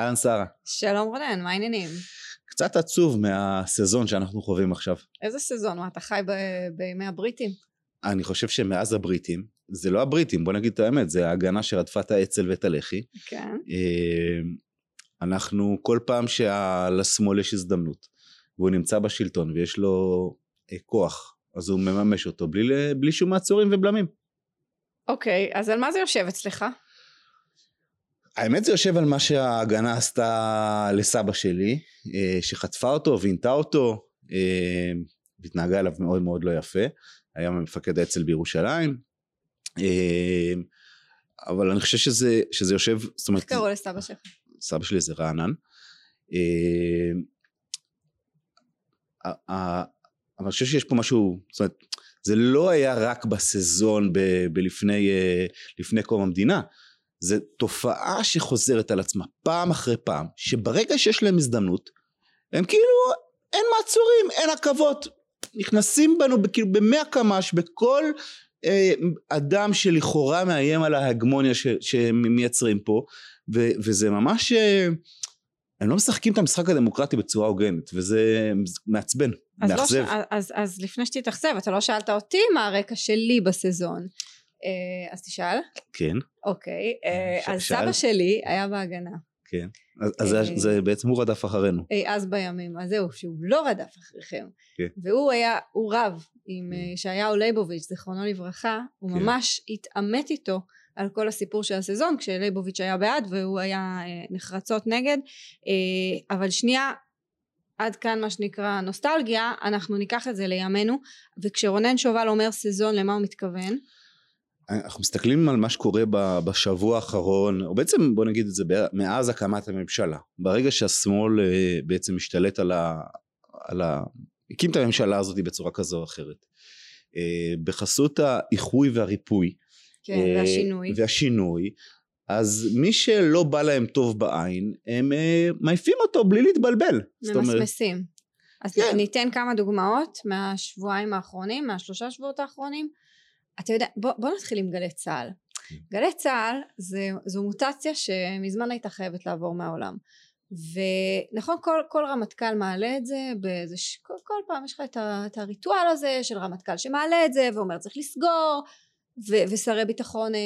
אהלן שרה. שלום רונן, מה העניינים? קצת עצוב מהסזון שאנחנו חווים עכשיו. איזה סזון? מה, אתה חי ב- בימי הבריטים? אני חושב שמאז הבריטים, זה לא הבריטים, בוא נגיד את האמת, זה ההגנה שרדפה את האצ"ל ואת הלח"י. כן. אה, אנחנו כל פעם שלשמאל יש הזדמנות, והוא נמצא בשלטון ויש לו אה, כוח, אז הוא מממש אותו בלי, בלי שום מעצורים ובלמים. אוקיי, אז על מה זה יושב אצלך? האמת זה יושב על מה שההגנה עשתה לסבא שלי, אה, שחטפה אותו ועינתה אותו, אה, והתנהגה אליו מאוד מאוד לא יפה, היה מפקד האצ"ל בירושלים, אה, אבל אני חושב שזה, שזה יושב, זאת אומרת, איך קראו לסבא שלך? סבא שלי זה רענן, אבל אני חושב שיש פה משהו, זאת אומרת, זה לא היה רק בסזון ב- בלפני לפני קום המדינה, זה תופעה שחוזרת על עצמה פעם אחרי פעם, שברגע שיש להם הזדמנות, הם כאילו, אין מעצורים, אין עכבות, נכנסים בנו כאילו במאה קמ"ש, בכל אה, אדם שלכאורה מאיים על ההגמוניה ש, שהם מייצרים פה, ו, וזה ממש, אה, הם לא משחקים את המשחק הדמוקרטי בצורה הוגנת, וזה מעצבן, אז, לא מאכזב. ש... אז, אז לפני שתתאכזב, אתה לא שאלת אותי מה הרקע שלי בסזון. אה, אז תשאל. כן, אוקיי. אה, ש- אז. סבא שלי היה בהגנה. כן. אז, אז זה, אה. זה בעצם הוא רדף אחרינו. אי אז בימים, אז זהו, שהוא לא רדף אחריכם. כן. והוא היה, הוא רב עם אה, ישעיהו ליבוביץ', זיכרונו לברכה, הוא כן. ממש התעמת איתו על כל הסיפור של הסזון, כשליבוביץ' היה בעד והוא היה אה, נחרצות נגד. אה, אבל שנייה, עד כאן מה שנקרא נוסטלגיה, אנחנו ניקח את זה לימינו, וכשרונן שובל אומר סזון, למה הוא מתכוון? אנחנו מסתכלים על מה שקורה בשבוע האחרון, או בעצם בוא נגיד את זה מאז הקמת הממשלה. ברגע שהשמאל אה, בעצם משתלט על ה... על ה... הקים את הממשלה הזאת בצורה כזו או אחרת. אה, בחסות האיחוי והריפוי. כן, אה, והשינוי. והשינוי. אז מי שלא בא להם טוב בעין, הם מעיפים אותו בלי להתבלבל. ממסמסים. אז כן. ניתן כמה דוגמאות מהשבועיים האחרונים, מהשלושה שבועות האחרונים. אתה יודע, בוא, בוא נתחיל עם גלי צה"ל. כן. גלי צה"ל זה, זו מוטציה שמזמן הייתה חייבת לעבור מהעולם. ונכון כל, כל רמטכ"ל מעלה את זה באיזה ש... כל, כל פעם יש לך את, ה, את הריטואל הזה של רמטכ"ל שמעלה את זה ואומר צריך לסגור ו, ושרי ביטחון אה,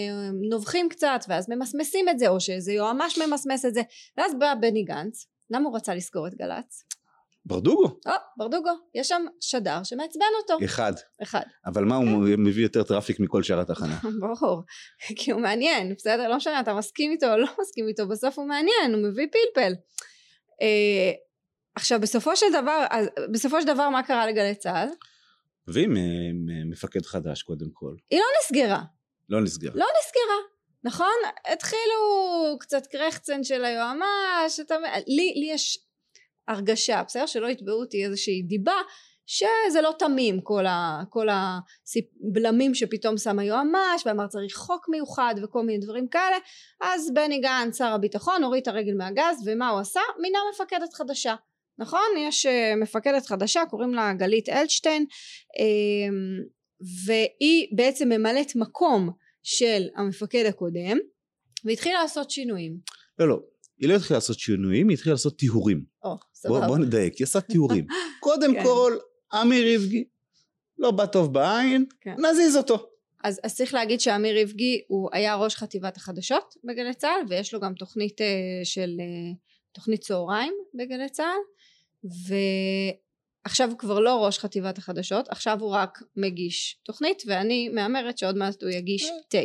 נובחים קצת ואז ממסמסים את זה או שאיזה יועמ"ש ממסמס את זה ואז בא בני גנץ למה הוא רצה לסגור את גל"צ? ברדוגו, או ברדוגו יש שם שדר שמעצבן אותו אחד. אחד אבל מה, הוא מביא יותר traffic מכל שאר התחנה. ברור כי הוא מעניין בסדר לא משנה אתה מסכים איתו או לא מסכים איתו בסוף הוא מעניין הוא מביא פלפל אה, עכשיו בסופו של דבר אז, בסופו של דבר מה קרה לגלי צה"ל? ועם מפקד חדש קודם כל. היא לא נסגרה לא נסגר. לא נסגרה נכון התחילו קצת קרחצן של היועמ"ש אתה, לי, לי יש הרגשה בסדר שלא יתבעו אותי איזושהי דיבה שזה לא תמים כל, ה, כל הבלמים שפתאום שם היועמ"ש ואמר צריך חוק מיוחד וכל מיני דברים כאלה אז בני גנץ שר הביטחון הוריד את הרגל מהגז ומה הוא עשה? מינה מפקדת חדשה נכון? יש uh, מפקדת חדשה קוראים לה גלית אלשטיין um, והיא בעצם ממלאת מקום של המפקד הקודם והתחילה לעשות שינויים. לא, לא. היא לא התחילה לעשות שינויים, היא התחילה לעשות טיהורים. בוא, סבבה. בוא נדייק, היא עושה טיהורים. קודם כן. כל, אמיר איבגי, לא בא טוב בעין, כן. נזיז אותו. אז, אז צריך להגיד שאמיר איבגי הוא היה ראש חטיבת החדשות בגלי צה"ל ויש לו גם תוכנית uh, של uh, תוכנית צהריים בגלי צה"ל ועכשיו הוא כבר לא ראש חטיבת החדשות עכשיו הוא רק מגיש תוכנית ואני מהמרת שעוד מעט הוא יגיש תה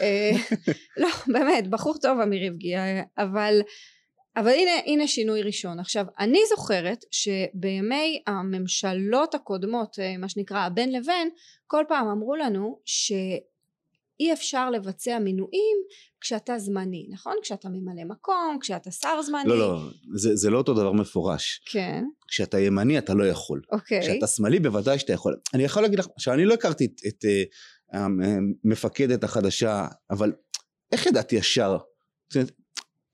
אה, לא באמת בחור טוב אמיר איבגי אה, אבל אבל הנה, הנה שינוי ראשון. עכשיו, אני זוכרת שבימי הממשלות הקודמות, אה, מה שנקרא בין לבין, כל פעם אמרו לנו שאי אפשר לבצע מינויים כשאתה זמני, נכון? כשאתה ממלא מקום, כשאתה שר זמני. לא, לא, זה, זה לא אותו דבר מפורש. כן, כשאתה ימני אתה לא יכול. אוקיי. כשאתה שמאלי בוודאי שאתה יכול. אני יכול להגיד לך שאני לא הכרתי את, את uh, המפקדת החדשה, אבל איך ידעתי ישר? זאת אומרת,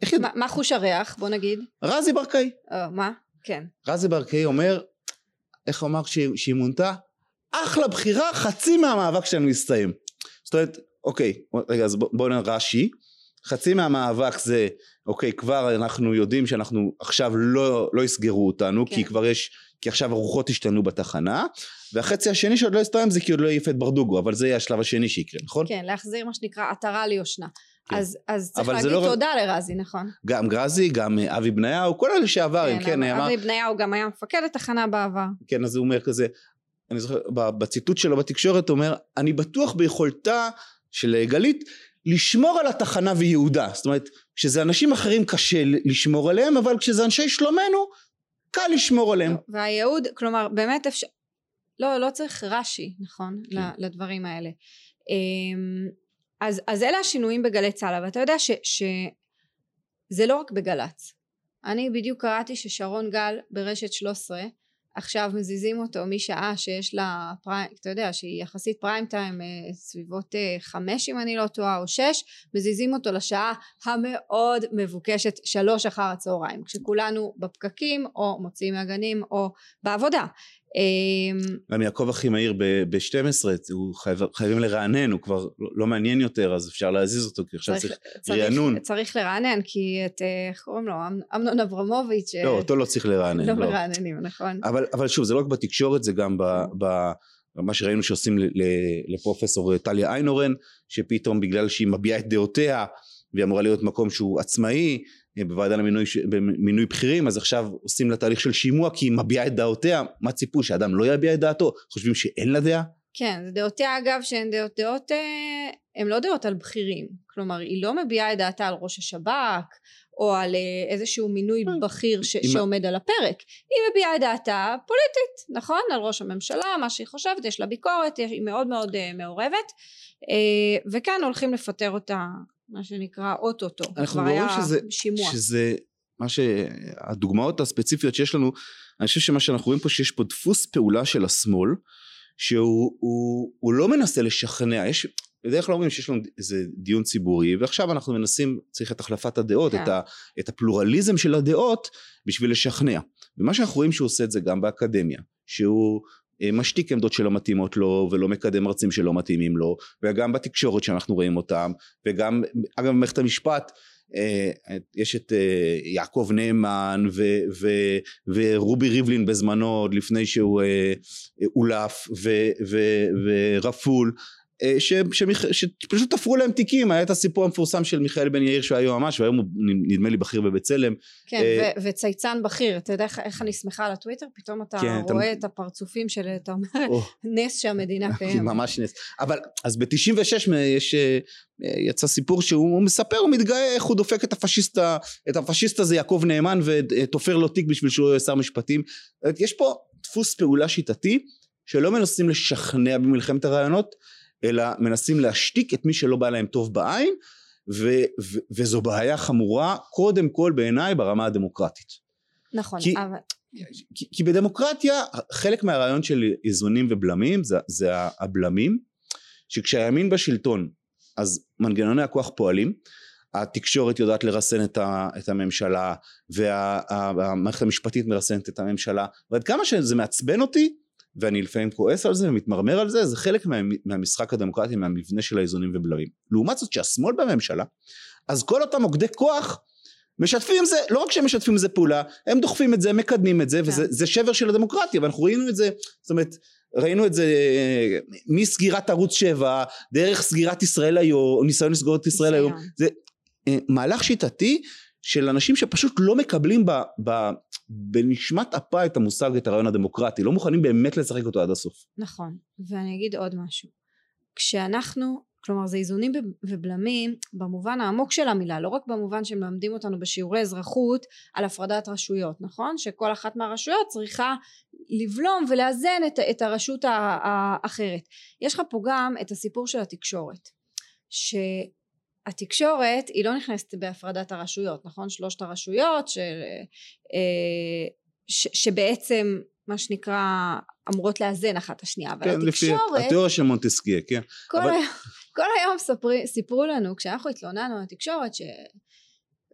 איך ידעתי? מה, חוש הריח? בוא נגיד. רזי ברקאי. או, מה? כן. רזי ברקאי אומר, איך אמר שהיא, מונתה? אחלה בחירה, חצי מהמאבק שלנו הסתיים. זאת אומרת, אוקיי, רגע, אז בואו בוא נראה רש"י. חצי מהמאבק זה אוקיי, כבר אנחנו יודעים שאנחנו עכשיו לא, לא יסגרו אותנו, כן. כי כבר יש, כי עכשיו הרוחות השתנו בתחנה, והחצי השני שעוד לא הסתיים זה כי עוד לא העיף את ברדוגו, אבל זה יהיה השלב השני שיקרה, נכון? כן, להחזיר מה שנקרא עטרה ליושנה. כן. אז, אז צריך להגיד לא- תודה לרזי, נכון? גם גרזי, גם אה, אבי בניהו, כל אלה שעברים, כן, אבל אמר, אבי בניהו גם היה מפקד התחנה בעבר. כן, אז הוא אומר כזה, אני זוכר, בציטוט שלו בתקשורת הוא אומר, אני בטוח ביכולתה של אה, גלית לשמור על התחנה וייעודה. זאת אומרת, כשזה אנשים אחרים קשה לשמור עליהם, אבל כשזה אנשי שלומנו, קל לשמור עליהם. והייעוד, כלומר, באמת אפשר... לא, לא צריך רש"י, נכון? כן. לדברים האלה. אז, אז אלה השינויים בגלי צה"ל, אבל אתה יודע ש, שזה לא רק בגל"צ. אני בדיוק קראתי ששרון גל ברשת 13 עכשיו מזיזים אותו משעה שיש לה פריים, אתה יודע שהיא יחסית פריים טיים אה, סביבות אה, חמש אם אני לא טועה או שש מזיזים אותו לשעה המאוד מבוקשת שלוש אחר הצהריים כשכולנו בפקקים או מוציאים מהגנים או בעבודה גם יעקב אחימאיר ב-12, הוא חייב, חייבים לרענן, הוא כבר לא, לא מעניין יותר, אז אפשר להזיז אותו, כי עכשיו צריך... צריך, רענון. צריך לרענן כי את אה, איך קוראים לו אמ- אמנון אברמוביץ' אה, לא, אותו לא צריך לרענן. לא לא. מרעננים נכון אבל, אבל שוב, זה לא רק בתקשורת, זה גם ב... ב מה שראינו שעושים לפרופסור טליה איינורן, שפתאום בגלל שהיא מביעה את דעותיה, והיא אמורה להיות מקום שהוא עצמאי, בוועדה למינוי ש- במינוי בכירים, אז עכשיו עושים לה תהליך של שימוע כי היא מביעה את דעותיה, מה ציפו שאדם לא יביע את דעתו? חושבים שאין לה דעה? כן, זה דעותיה אגב שהן דעות, דעות, אה, הן לא דעות על בכירים, כלומר היא לא מביעה את דעתה על ראש השב"כ או על אה, איזשהו מינוי בכיר ש, אם- שעומד על הפרק, היא מביעה את דעתה פוליטית, נכון? על ראש הממשלה, מה שהיא חושבת, יש לה ביקורת, היא מאוד מאוד אה, מעורבת, אה, וכאן הולכים לפטר אותה, מה שנקרא אוטוטו, אנחנו רואים שזה, שימוע. שזה מה שהדוגמאות הספציפיות שיש לנו אני חושב שמה שאנחנו רואים פה שיש פה דפוס פעולה של השמאל שהוא הוא, הוא לא מנסה לשכנע יש בדרך כלל אומרים שיש לנו איזה דיון ציבורי ועכשיו אנחנו מנסים צריך את החלפת הדעות כן. את, ה, את הפלורליזם של הדעות בשביל לשכנע ומה שאנחנו רואים שהוא עושה את זה גם באקדמיה שהוא משתיק עמדות שלא מתאימות לו ולא מקדם מרצים שלא מתאימים לו וגם בתקשורת שאנחנו רואים אותם וגם אגב במערכת המשפט אה, יש את אה, יעקב נאמן ו, ו, ורובי ריבלין בזמנו עוד לפני שהוא אה, אה, אולף ורפול אה, ש- שפשוט תפרו להם תיקים. היה את הסיפור המפורסם של מיכאל בן יאיר שהוא היה יועמ"ש והיום הוא נדמה לי בכיר בבצלם. כן, אה, ו- וצייצן בכיר, אתה יודע איך, איך אני שמחה על הטוויטר? פתאום אתה כן, אתה- רואה את הפרצופים של, אתה אומר, או, נס שהמדינה קיימת. ממש נס. אבל אז ב-96 יש אה, יצא סיפור שהוא מספר הוא מתגאה איך הוא דופק את הפשיסט את הפשיסט הזה יעקב נאמן ותופר לו תיק בשביל שהוא יהיה שר משפטים. יש פה דפוס פעולה שיטתי שלא מנסים לשכנע במלחמת הרעיונות אלא מנסים להשתיק את מי שלא בא להם טוב בעין ו- ו- וזו בעיה חמורה קודם כל בעיניי ברמה הדמוקרטית. נכון, כי- אבל כי, כי בדמוקרטיה חלק מהרעיון של איזונים ובלמים זה, זה הבלמים שכשהימין בשלטון אז מנגנוני הכוח פועלים התקשורת יודעת לרסן את, ה, את הממשלה והמערכת המשפטית מרסנת את הממשלה ועד כמה שזה מעצבן אותי ואני לפעמים כועס על זה ומתמרמר על זה זה חלק מה, מהמשחק הדמוקרטי מהמבנה של האיזונים ובלמים לעומת זאת שהשמאל בממשלה אז כל אותם מוקדי כוח משתפים עם זה, לא רק שהם משתפים עם זה פעולה, הם דוחפים את זה, הם מקדמים את זה, כן. וזה זה שבר של הדמוקרטיה, ואנחנו ראינו את זה, זאת אומרת, ראינו את זה אה, מסגירת ערוץ 7, דרך סגירת ישראל היום, או ניסיון לסגור את ישראל היום, ניסיון. זה אה, מהלך שיטתי של אנשים שפשוט לא מקבלים ב, ב, בנשמת אפה את המושג, את הרעיון הדמוקרטי, לא מוכנים באמת לשחק אותו עד הסוף. נכון, ואני אגיד עוד משהו. כשאנחנו, כלומר זה איזונים ובלמים במובן העמוק של המילה, לא רק במובן שמלמדים אותנו בשיעורי אזרחות על הפרדת רשויות, נכון? שכל אחת מהרשויות צריכה לבלום ולאזן את, את הרשות האחרת. יש לך פה גם את הסיפור של התקשורת, שהתקשורת היא לא נכנסת בהפרדת הרשויות, נכון? שלושת הרשויות של, אה, ש, שבעצם מה שנקרא אמורות לאזן אחת את השנייה, אבל כן, לפי התקשורת התיאוריה של מונטסקיה, כן. כל, אבל- היום, כל היום ספרי, סיפרו לנו כשאנחנו התלוננו על התקשורת ש...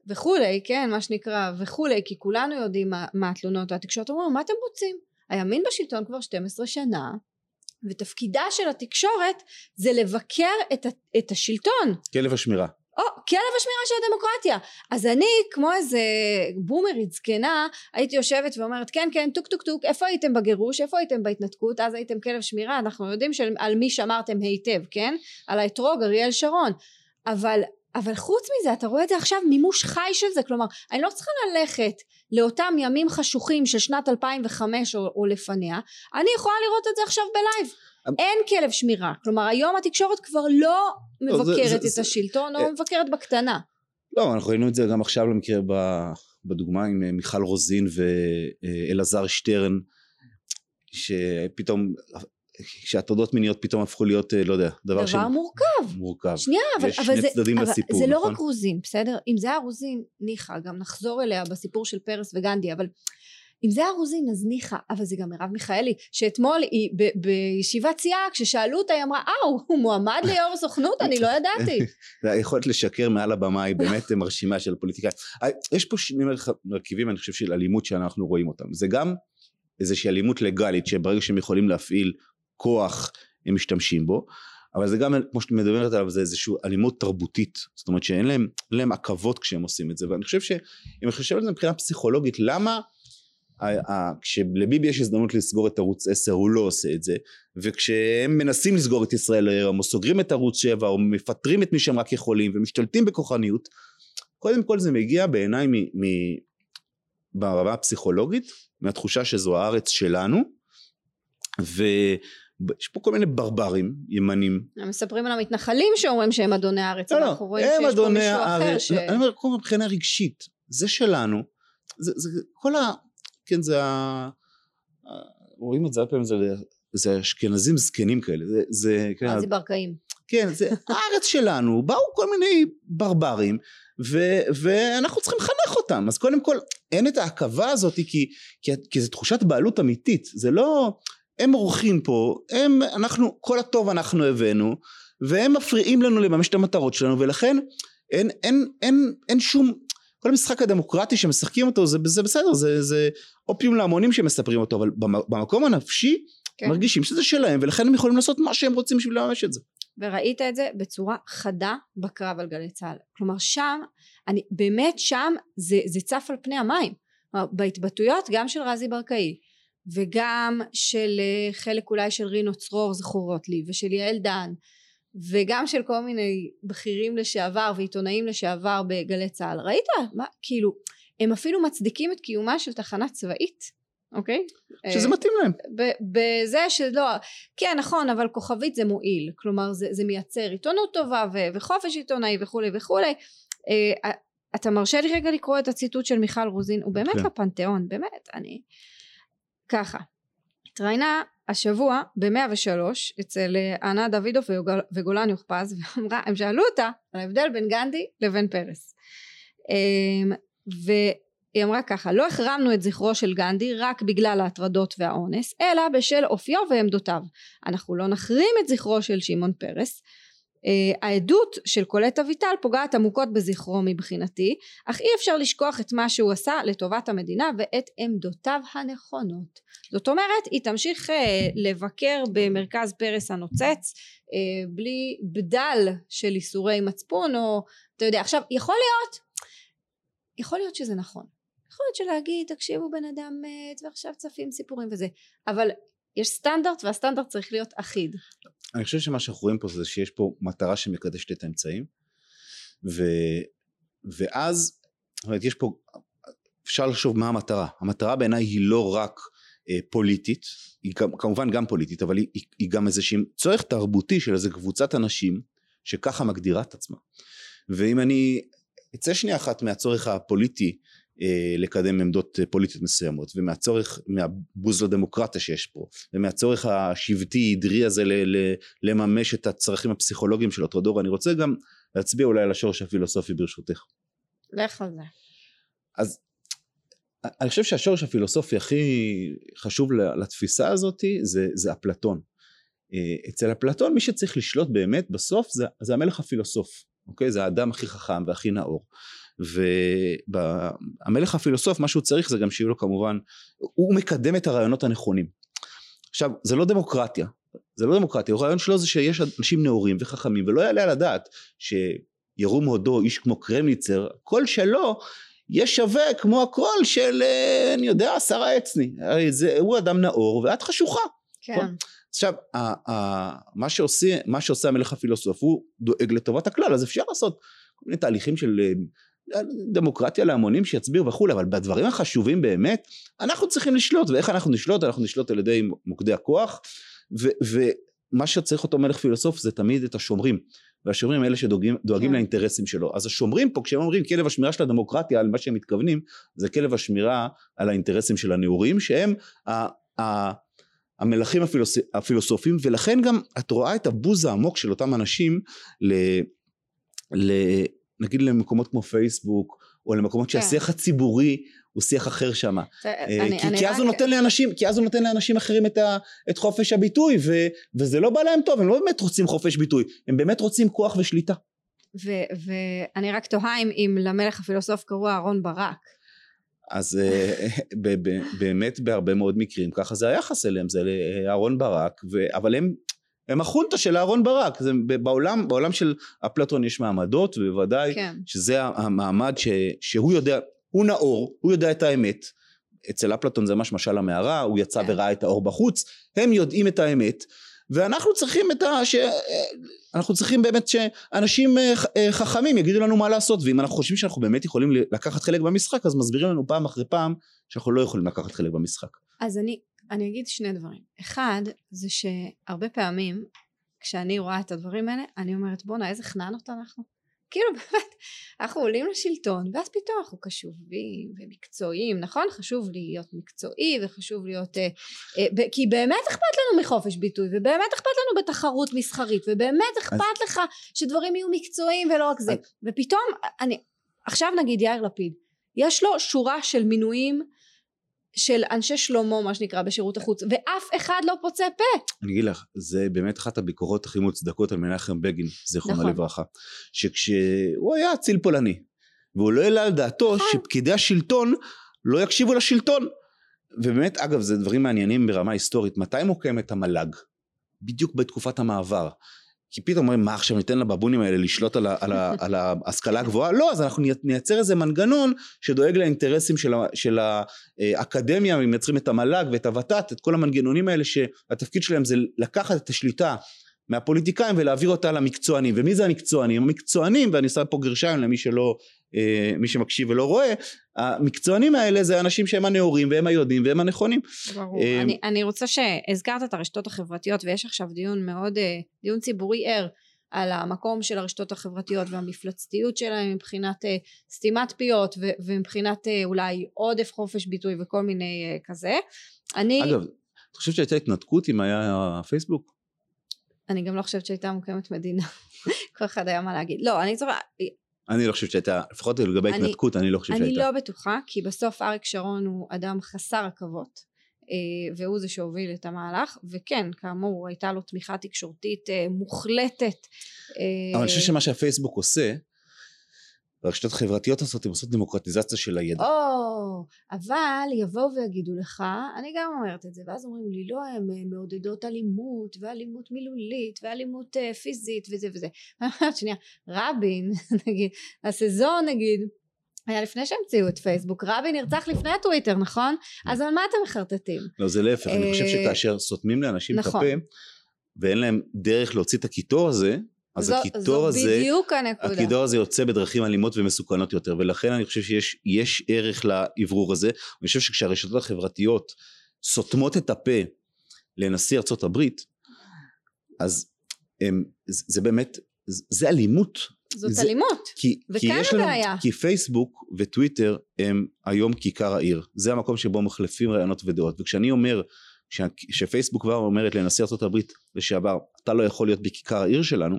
וכולי, כן, מה שנקרא, וכולי, כי כולנו יודעים מה, מה התלונות והתקשורת אומרים, מה אתם רוצים? הימין בשלטון כבר 12 שנה, ותפקידה של התקשורת זה לבקר את, ה- את השלטון. כלב השמירה. או, כלב השמירה של הדמוקרטיה. אז אני, כמו איזה בומרית זקנה, הייתי יושבת ואומרת, כן, כן, טוק טוק טוק, איפה הייתם בגירוש? איפה הייתם בהתנתקות? אז הייתם כלב שמירה, אנחנו יודעים של, על מי שמרתם היטב, כן? על האתרוג, אריאל שרון. אבל אבל חוץ מזה אתה רואה את זה עכשיו מימוש חי של זה כלומר אני לא צריכה ללכת לאותם ימים חשוכים של שנת 2005 או, או לפניה אני יכולה לראות את זה עכשיו בלייב. אמ- אין כלב שמירה. כלומר היום התקשורת כבר לא מבקרת זה, זה, את השלטון או אה, מבקרת בקטנה. לא אנחנו ראינו את זה גם עכשיו למקרה בדוגמה עם אה, מיכל רוזין ואלעזר שטרן שפתאום כשהטרדות מיניות פתאום הפכו להיות לא יודע דבר, דבר של... מורכב. מורכב. שנייה אבל, יש אבל שני זה, צדדים אבל לסיפור זה לא נכון? רק רוזין בסדר? אם זה היה רוזין ניחא גם נחזור אליה בסיפור של פרס וגנדי אבל אם זה היה רוזין אז ניחא. אבל זה גם מרב מיכאלי שאתמול היא ב- בישיבת סיעה כששאלו אותה היא אמרה אה הוא מועמד ליו"ר סוכנות? אני לא ידעתי. היכולת לשקר מעל הבמה היא באמת מרשימה של פוליטיקאים. יש פה שני מרכיבים אני חושב של אלימות שאנחנו רואים אותם. זה גם איזושהי אלימות לגלית שברגע שהם יכולים להפעיל כוח הם משתמשים בו אבל זה גם כמו שאת מדברת עליו זה איזושהי אלימות תרבותית. זאת אומרת שאין להם, להם עכבות כשהם עושים את זה ואני חושב שאם אני חושב על זה מבחינה פסיכולוגית למה כשלביבי יש הזדמנות לסגור את ערוץ 10 הוא לא עושה את זה וכשהם מנסים לסגור את ישראל היום או סוגרים את ערוץ 7 או מפטרים את מי שהם רק יכולים ומשתלטים בכוחניות קודם כל זה מגיע בעיניי ברמה הפסיכולוגית מהתחושה שזו הארץ שלנו ו... יש פה כל מיני ברברים ימנים. הם מספרים על המתנחלים שאומרים שהם אדוני הארץ, לא, לא, אנחנו רואים שיש פה מישהו אחר ש... לא, אני אומר, כל מבחינה רגשית, זה שלנו, זה, זה כל ה... כן, זה ה... רואים את זה הרבה פעמים, זה, זה אשכנזים זקנים כאלה, זה... זה כן, אז... ברקאים. כן, זה הארץ שלנו, באו כל מיני ברברים, ו, ואנחנו צריכים לחנך אותם, אז קודם כל, אין את העכבה הזאת, כי, כי, כי זו תחושת בעלות אמיתית, זה לא... הם אורחים פה, הם, אנחנו, כל הטוב אנחנו הבאנו, והם מפריעים לנו לממש את המטרות שלנו, ולכן אין, אין, אין, אין שום, כל המשחק הדמוקרטי שמשחקים אותו זה, זה בסדר, זה, זה אופיום להמונים שמספרים אותו, אבל במקום הנפשי כן. מרגישים שזה שלהם, ולכן הם יכולים לעשות מה שהם רוצים בשביל לממש את זה. וראית את זה בצורה חדה בקרב על גלי צה"ל. כלומר שם, אני, באמת שם זה, זה צף על פני המים. בהתבטאויות גם של רזי ברקאי וגם של אה, חלק אולי של רינו צרור זכורות לי ושל יעל דן וגם של כל מיני בכירים לשעבר ועיתונאים לשעבר בגלי צה"ל ראית מה כאילו הם אפילו מצדיקים את קיומה של תחנה צבאית אוקיי? שזה אה, מתאים להם. בזה שלא, כן נכון אבל כוכבית זה מועיל כלומר זה, זה מייצר עיתונות טובה ו- וחופש עיתונאי וכולי וכולי אה, אתה מרשה לי רגע לקרוא את הציטוט של מיכל רוזין הוא באמת כן. לפנתיאון באמת אני ככה. התראיינה השבוע ב-103 אצל אה, ענה דוידוב וגולן יוכפז ואמרה הם שאלו אותה על ההבדל בין גנדי לבין פרס. אמ, והיא אמרה ככה לא החרמנו את זכרו של גנדי רק בגלל ההטרדות והאונס אלא בשל אופיו ועמדותיו. אנחנו לא נחרים את זכרו של שמעון פרס העדות של קולט אביטל פוגעת עמוקות בזכרו מבחינתי אך אי אפשר לשכוח את מה שהוא עשה לטובת המדינה ואת עמדותיו הנכונות. זאת אומרת היא תמשיך uh, לבקר במרכז פרס הנוצץ uh, בלי בדל של איסורי מצפון או אתה יודע עכשיו יכול להיות יכול להיות שזה נכון. יכול להיות שלהגיד תקשיבו בן אדם מת ועכשיו צפים סיפורים וזה אבל יש סטנדרט והסטנדרט צריך להיות אחיד. אני חושב שמה שאנחנו רואים פה זה שיש פה מטרה שמקדשת את האמצעים ו, ואז אומרת, יש פה אפשר לחשוב מה המטרה. המטרה בעיניי היא לא רק אה, פוליטית היא כמובן גם פוליטית אבל היא, היא, היא גם איזשהו צורך תרבותי של איזה קבוצת אנשים שככה מגדירה את עצמה. ואם אני אצא שנייה אחת מהצורך הפוליטי לקדם עמדות אה, פוליטיות מסוימות ומהצורך מהבוז לדמוקרטיה שיש פה ומהצורך השבטי עדרי הזה ל, ל, לממש את הצרכים הפסיכולוגיים של אותו דור אני רוצה גם להצביע אולי על השורש הפילוסופי ברשותך. לך על זה. אז אני חושב שהשורש הפילוסופי הכי חשוב לתפיסה הזאת זה, זה אפלטון. אה, אצל אפלטון מי שצריך לשלוט באמת בסוף זה, זה המלך הפילוסוף, אוקיי? זה האדם הכי חכם והכי נאור. והמלך הפילוסוף מה שהוא צריך זה גם שיהיו לו כמובן הוא מקדם את הרעיונות הנכונים עכשיו זה לא דמוקרטיה זה לא דמוקרטיה הרעיון שלו זה שיש אנשים נאורים וחכמים ולא יעלה על הדעת ירום הודו איש כמו קרמניצר, הקול שלו יהיה שווה כמו הקול של, אה, אני יודע, שרה עצני. הרי זה, הוא אדם נאור ואת חשוכה. כן. עכשיו, ה, ה, מה, שעושה, מה שעושה המלך הפילוסוף, הוא דואג לטובת הכלל, אז אפשר לעשות כל מיני תהליכים של אה, דמוקרטיה להמונים שיצביעו וכולי, אבל בדברים החשובים באמת, אנחנו צריכים לשלוט, ואיך אנחנו נשלוט? אנחנו נשלוט על ידי מוקדי הכוח, ו, ומה שצריך אותו מלך פילוסוף זה תמיד את השומרים. והשומרים אלה שדואגים כן. לאינטרסים שלו. אז השומרים פה, כשהם אומרים כלב השמירה של הדמוקרטיה, על מה שהם מתכוונים, זה כלב השמירה על האינטרסים של הנאורים, שהם ה, ה, המלכים הפילוס, הפילוסופיים, ולכן גם את רואה את הבוז העמוק של אותם אנשים, ל, ל, נגיד למקומות כמו פייסבוק, או למקומות כן. שהשיח הציבורי הוא שיח אחר שם. אה, כי, כי, אז הוא נותן לאנשים, כי אז הוא נותן לאנשים אחרים את, ה, את חופש הביטוי, ו, וזה לא בא להם טוב, הם לא באמת רוצים חופש ביטוי, הם באמת רוצים כוח ושליטה. ואני רק תוהה אם, אם למלך הפילוסוף קראו אהרון ברק. אז אה, באמת בהרבה מאוד מקרים ככה זה היחס אליהם, זה אהרון ברק, ו, אבל הם הם החונטה של אהרון ברק, זה בעולם, בעולם של אפלטון יש מעמדות ובוודאי כן. שזה המעמד ש, שהוא יודע, הוא נאור, הוא יודע את האמת, אצל אפלטון זה ממש משל המערה, הוא יצא כן. וראה את האור בחוץ, הם יודעים את האמת ואנחנו צריכים את ה... ש... אנחנו צריכים באמת שאנשים אה, אה, חכמים יגידו לנו מה לעשות ואם אנחנו חושבים שאנחנו באמת יכולים לקחת חלק במשחק אז מסבירים לנו פעם אחרי פעם שאנחנו לא יכולים לקחת חלק במשחק. אז אני, אני אגיד שני דברים. אחד זה שהרבה פעמים כשאני רואה את הדברים האלה אני אומרת בואנה איזה חננות אנחנו. כאילו באמת אנחנו עולים לשלטון ואז פתאום אנחנו קשובים ומקצועיים נכון? חשוב להיות מקצועי וחשוב להיות אה, אה, כי באמת אכפת לנו מחופש ביטוי ובאמת אכפת לנו בתחרות מסחרית ובאמת אכפת אז... לך שדברים יהיו מקצועיים ולא רק זה. אז... ופתאום אני עכשיו נגיד יאיר לפיד יש לו שורה של מינויים של אנשי שלמה מה שנקרא בשירות החוץ ואף אחד לא פוצה פה. אני אגיד לך זה באמת אחת הביקורות הכי מוצדקות על מנחם בגין זיכרונו נכון. לברכה שכשהוא היה אציל פולני והוא לא העלה על דעתו נכון. שפקידי השלטון לא יקשיבו לשלטון ובאמת אגב זה דברים מעניינים ברמה היסטורית מתי מוקמת המל"ג בדיוק בתקופת המעבר כי פתאום אומרים מה עכשיו ניתן לבבונים האלה לשלוט על, ה, על, ה, על ההשכלה הגבוהה לא אז אנחנו נייצר איזה מנגנון שדואג לאינטרסים של, ה, של האקדמיה מייצרים את המל"ג ואת הות"ת את כל המנגנונים האלה שהתפקיד שלהם זה לקחת את השליטה מהפוליטיקאים ולהעביר אותה למקצוענים ומי זה המקצוענים? המקצוענים ואני שם פה גרשיים למי שלא אה, מי שמקשיב ולא רואה המקצוענים האלה זה אנשים שהם הנאורים והם היודעים והם הנכונים. ברור. אה, אני, אני רוצה שהזכרת את הרשתות החברתיות ויש עכשיו דיון מאוד אה, דיון ציבורי ער על המקום של הרשתות החברתיות והמפלצתיות שלהם מבחינת סתימת פיות ו- ומבחינת אולי עודף חופש ביטוי וכל מיני כזה. אני... אגב, את חושבת שהייתה התנתקות אם היה פייסבוק? אני גם לא חושבת שהייתה מוקמת מדינה. כל אחד היה מה להגיד. לא, אני זוכרת... אני לא חושבת שהייתה, לפחות לגבי ההתנתקות, אני, אני לא חושבת שהייתה. אני לא בטוחה, כי בסוף אריק שרון הוא אדם חסר עכבות, אה, והוא זה שהוביל את המהלך, וכן, כאמור, הייתה לו תמיכה תקשורתית אה, מוחלטת. אה, אבל אני חושב שמה שהפייסבוק עושה, והרשתות החברתיות עושות, הן עושות דמוקרטיזציה של הידע. או, אבל יבואו ויגידו לך, אני גם אומרת את זה, ואז אומרים לי, לא, הן מעודדות אלימות, ואלימות מילולית, ואלימות uh, פיזית, וזה וזה. שנייה, רבין, נגיד, הסזון נגיד, היה לפני שהמציאו את פייסבוק, רבין נרצח לפני הטוויטר, נכון? אז על מה אתם מחרטטים? לא, זה להפך, אני חושב אה, שכאשר סותמים לאנשים את נכון. הפה, ואין להם דרך להוציא את הקיטור הזה, אז זו, הקיטור הזה, זו בדיוק הנקודה. הקיטור הזה יוצא בדרכים אלימות ומסוכנות יותר, ולכן אני חושב שיש ערך לאוורור הזה. אני חושב שכשהרשתות החברתיות סותמות את הפה לנשיא ארצות הברית, אז הם, זה, זה באמת, זה אלימות. זאת זה, אלימות, כי, וכאן כי הבעיה. כי פייסבוק וטוויטר הם היום כיכר העיר. זה המקום שבו מחלפים רעיונות ודעות. וכשאני אומר שפייסבוק כבר אומרת לנשיא ארה"ב לשעבר אתה לא יכול להיות בכיכר העיר שלנו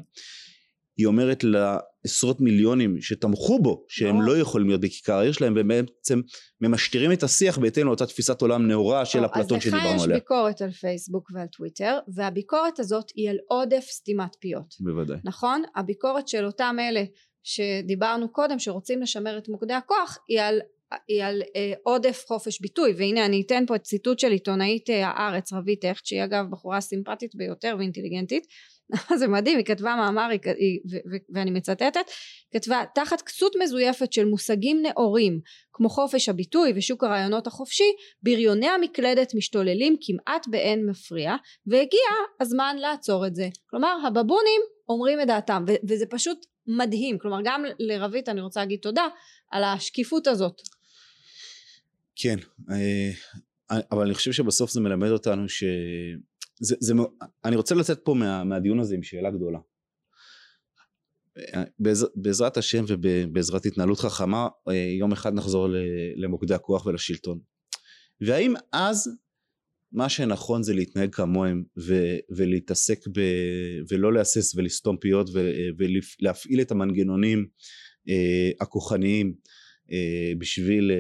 היא אומרת לעשרות מיליונים שתמכו בו שהם לא יכולים להיות בכיכר העיר שלהם ובעצם ממשטרים את השיח בהתאם לאותה תפיסת עולם נאורה של אפלטון שדיברנו עליה. אז לך יש ביקורת על פייסבוק ועל טוויטר והביקורת הזאת היא על עודף סתימת פיות. בוודאי. נכון? הביקורת של אותם אלה שדיברנו קודם שרוצים לשמר את מוקדי הכוח היא על היא על אה, עודף חופש ביטוי והנה אני אתן פה את ציטוט של עיתונאית אה, הארץ רבית הכט שהיא אגב בחורה סימפטית ביותר ואינטליגנטית זה מדהים, היא כתבה מאמר, היא, היא, ו, ו, ואני מצטטת, כתבה, תחת כסות מזויפת של מושגים נאורים, כמו חופש הביטוי ושוק הרעיונות החופשי, בריוני המקלדת משתוללים כמעט באין מפריע, והגיע הזמן לעצור את זה. כלומר, הבבונים אומרים את דעתם, ו, וזה פשוט מדהים. כלומר, גם לרבית אני רוצה להגיד תודה על השקיפות הזאת. כן, אה, אבל אני חושב שבסוף זה מלמד אותנו ש... זה, זה, אני רוצה לצאת פה מה, מהדיון הזה עם שאלה גדולה. בעז, בעזרת השם ובעזרת התנהלות חכמה אה, יום אחד נחזור למוקדי הכוח ולשלטון. והאם אז מה שנכון זה להתנהג כמוהם ו, ולהתעסק ב, ולא להסס ולסתום פיות ולהפעיל את המנגנונים אה, הכוחניים אה, בשביל אה,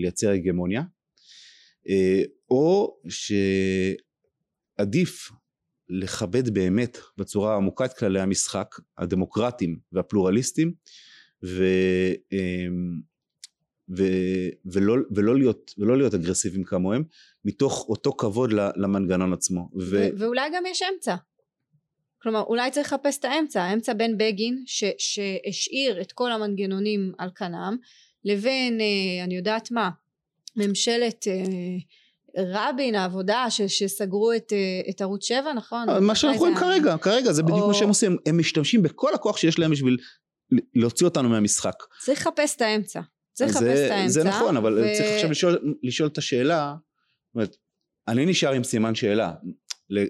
לייצר הגמוניה אה, או שעדיף לכבד באמת בצורה עמוקה את כללי המשחק הדמוקרטיים והפלורליסטיים ו, ו, ולא, ולא, להיות, ולא להיות אגרסיביים כמוהם מתוך אותו כבוד למנגנון עצמו. ו... ואולי גם יש אמצע. כלומר אולי צריך לחפש את האמצע, האמצע בין בגין ש, שהשאיר את כל המנגנונים על כנם לבין אה, אני יודעת מה ממשלת אה, רבין העבודה ש, שסגרו את, אה, את ערוץ 7 נכון? מה שאנחנו רואים כרגע כרגע זה בדיוק או... מה שהם עושים הם משתמשים בכל הכוח שיש להם בשביל להוציא אותנו מהמשחק. צריך לחפש את האמצע. צריך לחפש את האמצע. זה נכון אבל ו... צריך עכשיו לשאול, לשאול את השאלה אומרת, אני נשאר עם סימן שאלה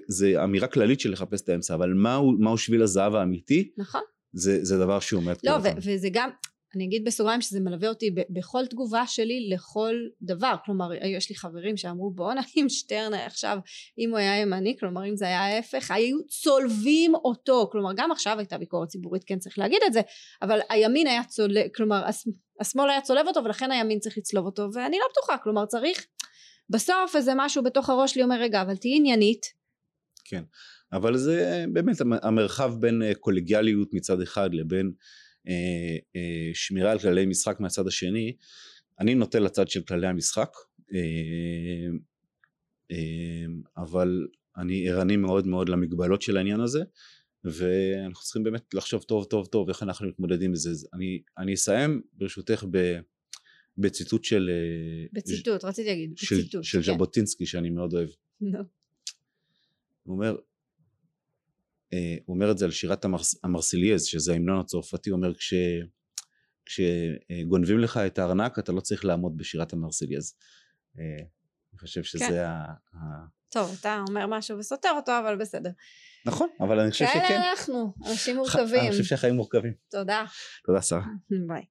זה אמירה כללית של לחפש את האמצע אבל מהו, מהו שביל הזהב האמיתי נכון זה, זה דבר שהוא מאתגר לא ו- וזה גם אני אגיד בסוגריים שזה מלווה אותי ב- בכל תגובה שלי לכל דבר. כלומר יש לי חברים שאמרו בואנה אם שטרן עכשיו אם הוא היה ימני. כלומר אם זה היה ההפך היו צולבים אותו. כלומר גם עכשיו הייתה ביקורת ציבורית כן צריך להגיד את זה אבל הימין היה צולב כלומר השמאל היה צולב אותו ולכן הימין צריך לצלוב אותו ואני לא בטוחה. כלומר צריך בסוף איזה משהו בתוך הראש שלי אומר רגע אבל תהיי עניינית. כן. אבל זה באמת המרחב בין אה, קולגיאליות מצד אחד לבין שמירה על כללי משחק מהצד השני אני נוטה לצד של כללי המשחק אה, אה, אבל אני ערני מאוד מאוד למגבלות של העניין הזה ואנחנו צריכים באמת לחשוב טוב טוב טוב איך אנחנו מתמודדים עם זה אני, אני אסיים ברשותך ב... בציטוט של... אה, בציטוט, ש... רציתי להגיד, של, בציטוט. של כן. ז'בוטינסקי שאני מאוד אוהב. No. הוא אומר, אה, הוא אומר את זה על שירת המרס, המרסיליאז, שזה ההמנון הצרפתי, הוא אומר כש... כשגונבים לך את הארנק אתה לא צריך לעמוד בשירת המרסיליאז. אה, אני חושב שזה כן. ה... טוב, אתה אומר משהו וסותר אותו, אבל בסדר. נכון, אבל אני חושב שכן. כאלה אנחנו, אנשים מורכבים. אני חושב שהחיים מורכבים. תודה. תודה, שרה. ביי.